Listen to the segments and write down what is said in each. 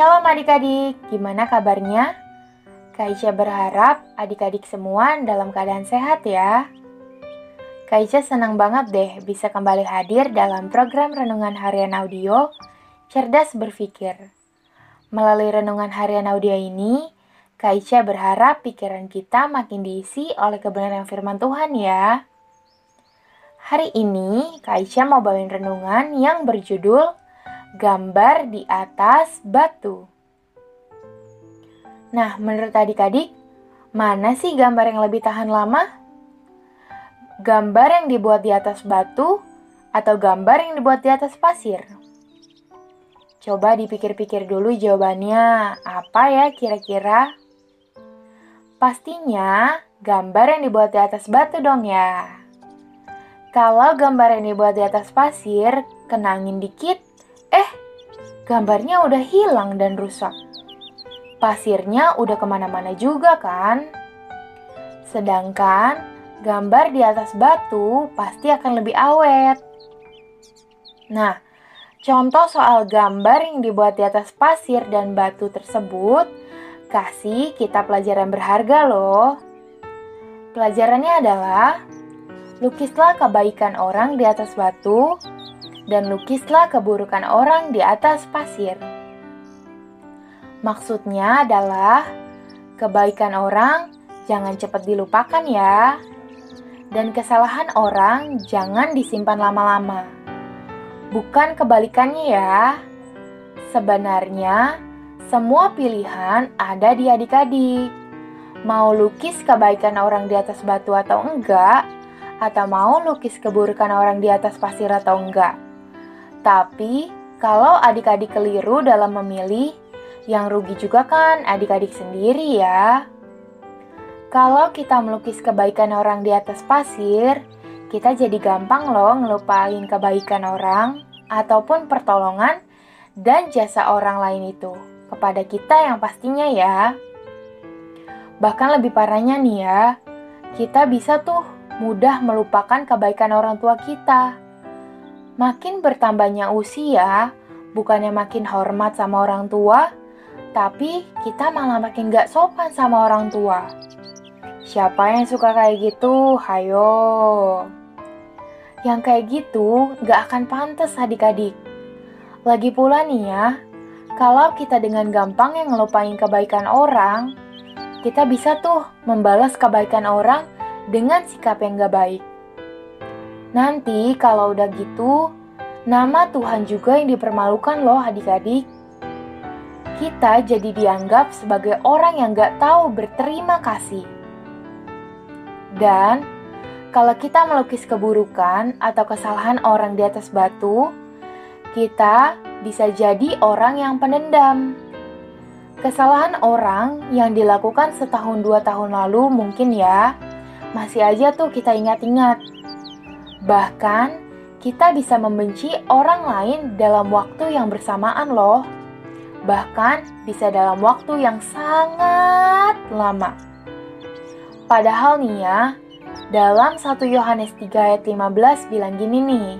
Shalom adik-adik, gimana kabarnya? Kaica berharap adik-adik semua dalam keadaan sehat ya. Kaica senang banget deh bisa kembali hadir dalam program Renungan Harian Audio Cerdas Berpikir. Melalui Renungan Harian Audio ini, Kaica berharap pikiran kita makin diisi oleh kebenaran firman Tuhan ya. Hari ini, Kaica mau bawain renungan yang berjudul gambar di atas batu. Nah, menurut adik-adik, mana sih gambar yang lebih tahan lama? Gambar yang dibuat di atas batu atau gambar yang dibuat di atas pasir? Coba dipikir-pikir dulu jawabannya, apa ya kira-kira? Pastinya gambar yang dibuat di atas batu dong ya. Kalau gambar yang dibuat di atas pasir, kena angin dikit, Eh, gambarnya udah hilang dan rusak. Pasirnya udah ke mana-mana juga kan? Sedangkan gambar di atas batu pasti akan lebih awet. Nah, contoh soal gambar yang dibuat di atas pasir dan batu tersebut kasih kita pelajaran berharga loh. Pelajarannya adalah lukislah kebaikan orang di atas batu dan lukislah keburukan orang di atas pasir. Maksudnya adalah kebaikan orang jangan cepat dilupakan ya. Dan kesalahan orang jangan disimpan lama-lama. Bukan kebalikannya ya. Sebenarnya semua pilihan ada di adik-adik. Mau lukis kebaikan orang di atas batu atau enggak, atau mau lukis keburukan orang di atas pasir atau enggak. Tapi, kalau adik-adik keliru dalam memilih, yang rugi juga kan adik-adik sendiri ya. Kalau kita melukis kebaikan orang di atas pasir, kita jadi gampang loh ngelupain kebaikan orang ataupun pertolongan dan jasa orang lain itu kepada kita yang pastinya ya. Bahkan lebih parahnya nih ya, kita bisa tuh mudah melupakan kebaikan orang tua kita Makin bertambahnya usia, bukannya makin hormat sama orang tua, tapi kita malah makin gak sopan sama orang tua. Siapa yang suka kayak gitu? Hayo. Yang kayak gitu gak akan pantas adik-adik. Lagi pula nih ya, kalau kita dengan gampang yang ngelupain kebaikan orang, kita bisa tuh membalas kebaikan orang dengan sikap yang gak baik. Nanti kalau udah gitu, nama Tuhan juga yang dipermalukan loh adik-adik. Kita jadi dianggap sebagai orang yang gak tahu berterima kasih. Dan kalau kita melukis keburukan atau kesalahan orang di atas batu, kita bisa jadi orang yang pendendam. Kesalahan orang yang dilakukan setahun dua tahun lalu mungkin ya, masih aja tuh kita ingat-ingat Bahkan, kita bisa membenci orang lain dalam waktu yang bersamaan loh. Bahkan bisa dalam waktu yang sangat lama. Padahal nih ya, dalam 1 Yohanes 3 ayat 15 bilang gini nih.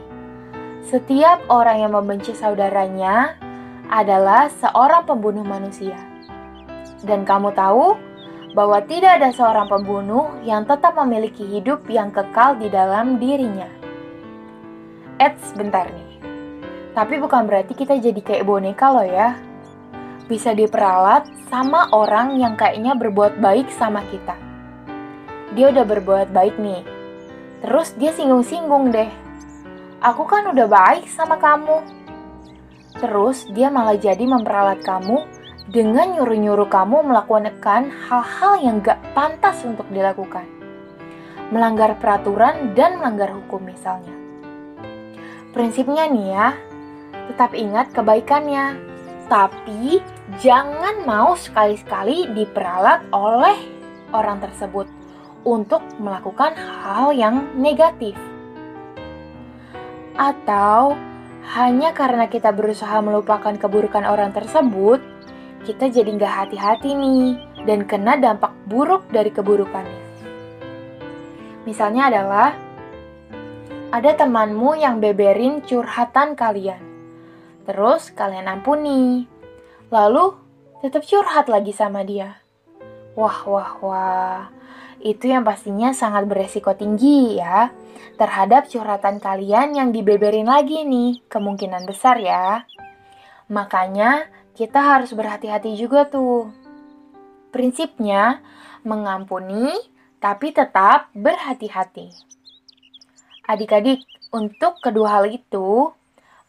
Setiap orang yang membenci saudaranya adalah seorang pembunuh manusia. Dan kamu tahu bahwa tidak ada seorang pembunuh yang tetap memiliki hidup yang kekal di dalam dirinya. Eits, bentar nih. Tapi bukan berarti kita jadi kayak boneka loh ya. Bisa diperalat sama orang yang kayaknya berbuat baik sama kita. Dia udah berbuat baik nih. Terus dia singgung-singgung deh. Aku kan udah baik sama kamu. Terus dia malah jadi memperalat kamu dengan nyuruh-nyuruh kamu melakukan hal-hal yang gak pantas untuk dilakukan. Melanggar peraturan dan melanggar hukum misalnya. Prinsipnya nih ya, tetap ingat kebaikannya. Tapi jangan mau sekali-sekali diperalat oleh orang tersebut untuk melakukan hal yang negatif. Atau hanya karena kita berusaha melupakan keburukan orang tersebut, kita jadi nggak hati-hati nih dan kena dampak buruk dari keburukannya. Misalnya adalah ada temanmu yang beberin curhatan kalian. Terus kalian ampuni. lalu tetap curhat lagi sama dia. Wah, wah, wah. Itu yang pastinya sangat beresiko tinggi ya terhadap curhatan kalian yang dibeberin lagi nih, kemungkinan besar ya. Makanya kita harus berhati-hati juga tuh. Prinsipnya mengampuni tapi tetap berhati-hati. Adik-adik, untuk kedua hal itu,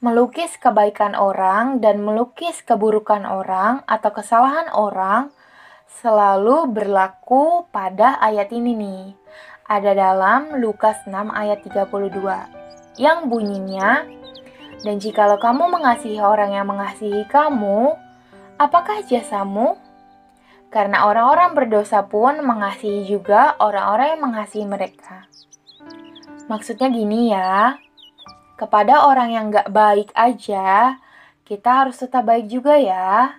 melukis kebaikan orang dan melukis keburukan orang atau kesalahan orang selalu berlaku pada ayat ini nih. Ada dalam Lukas 6 ayat 32 yang bunyinya, Dan jikalau kamu mengasihi orang yang mengasihi kamu, apakah jasamu? Karena orang-orang berdosa pun mengasihi juga orang-orang yang mengasihi mereka. Maksudnya gini ya, kepada orang yang gak baik aja, kita harus tetap baik juga ya.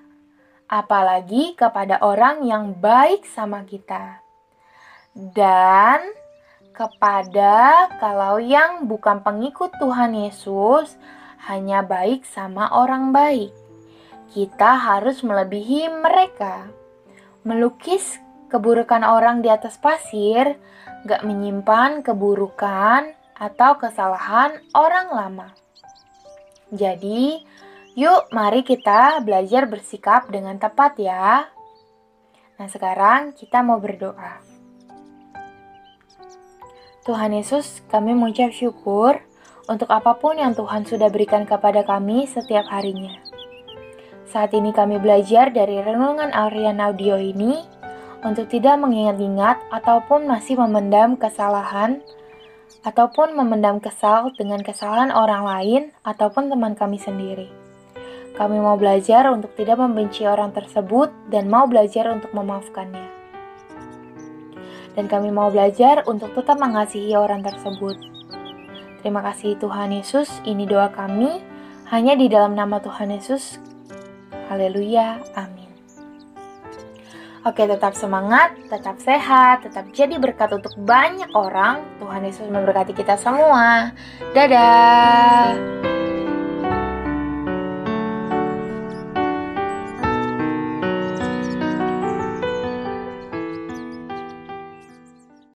Apalagi kepada orang yang baik sama kita. Dan kepada kalau yang bukan pengikut Tuhan Yesus, hanya baik sama orang baik. Kita harus melebihi mereka. Melukis keburukan orang di atas pasir gak menyimpan keburukan atau kesalahan orang lama. Jadi, yuk mari kita belajar bersikap dengan tepat ya. Nah sekarang kita mau berdoa. Tuhan Yesus, kami mengucap syukur untuk apa pun yang Tuhan sudah berikan kepada kami setiap harinya. Saat ini kami belajar dari renungan Arian Audio ini untuk tidak mengingat-ingat ataupun masih memendam kesalahan ataupun memendam kesal dengan kesalahan orang lain ataupun teman kami sendiri. Kami mau belajar untuk tidak membenci orang tersebut dan mau belajar untuk memaafkannya. Dan kami mau belajar untuk tetap mengasihi orang tersebut. Terima kasih Tuhan Yesus, ini doa kami hanya di dalam nama Tuhan Yesus. Haleluya, amin. Oke, tetap semangat, tetap sehat, tetap jadi berkat untuk banyak orang. Tuhan Yesus memberkati kita semua. Dadah.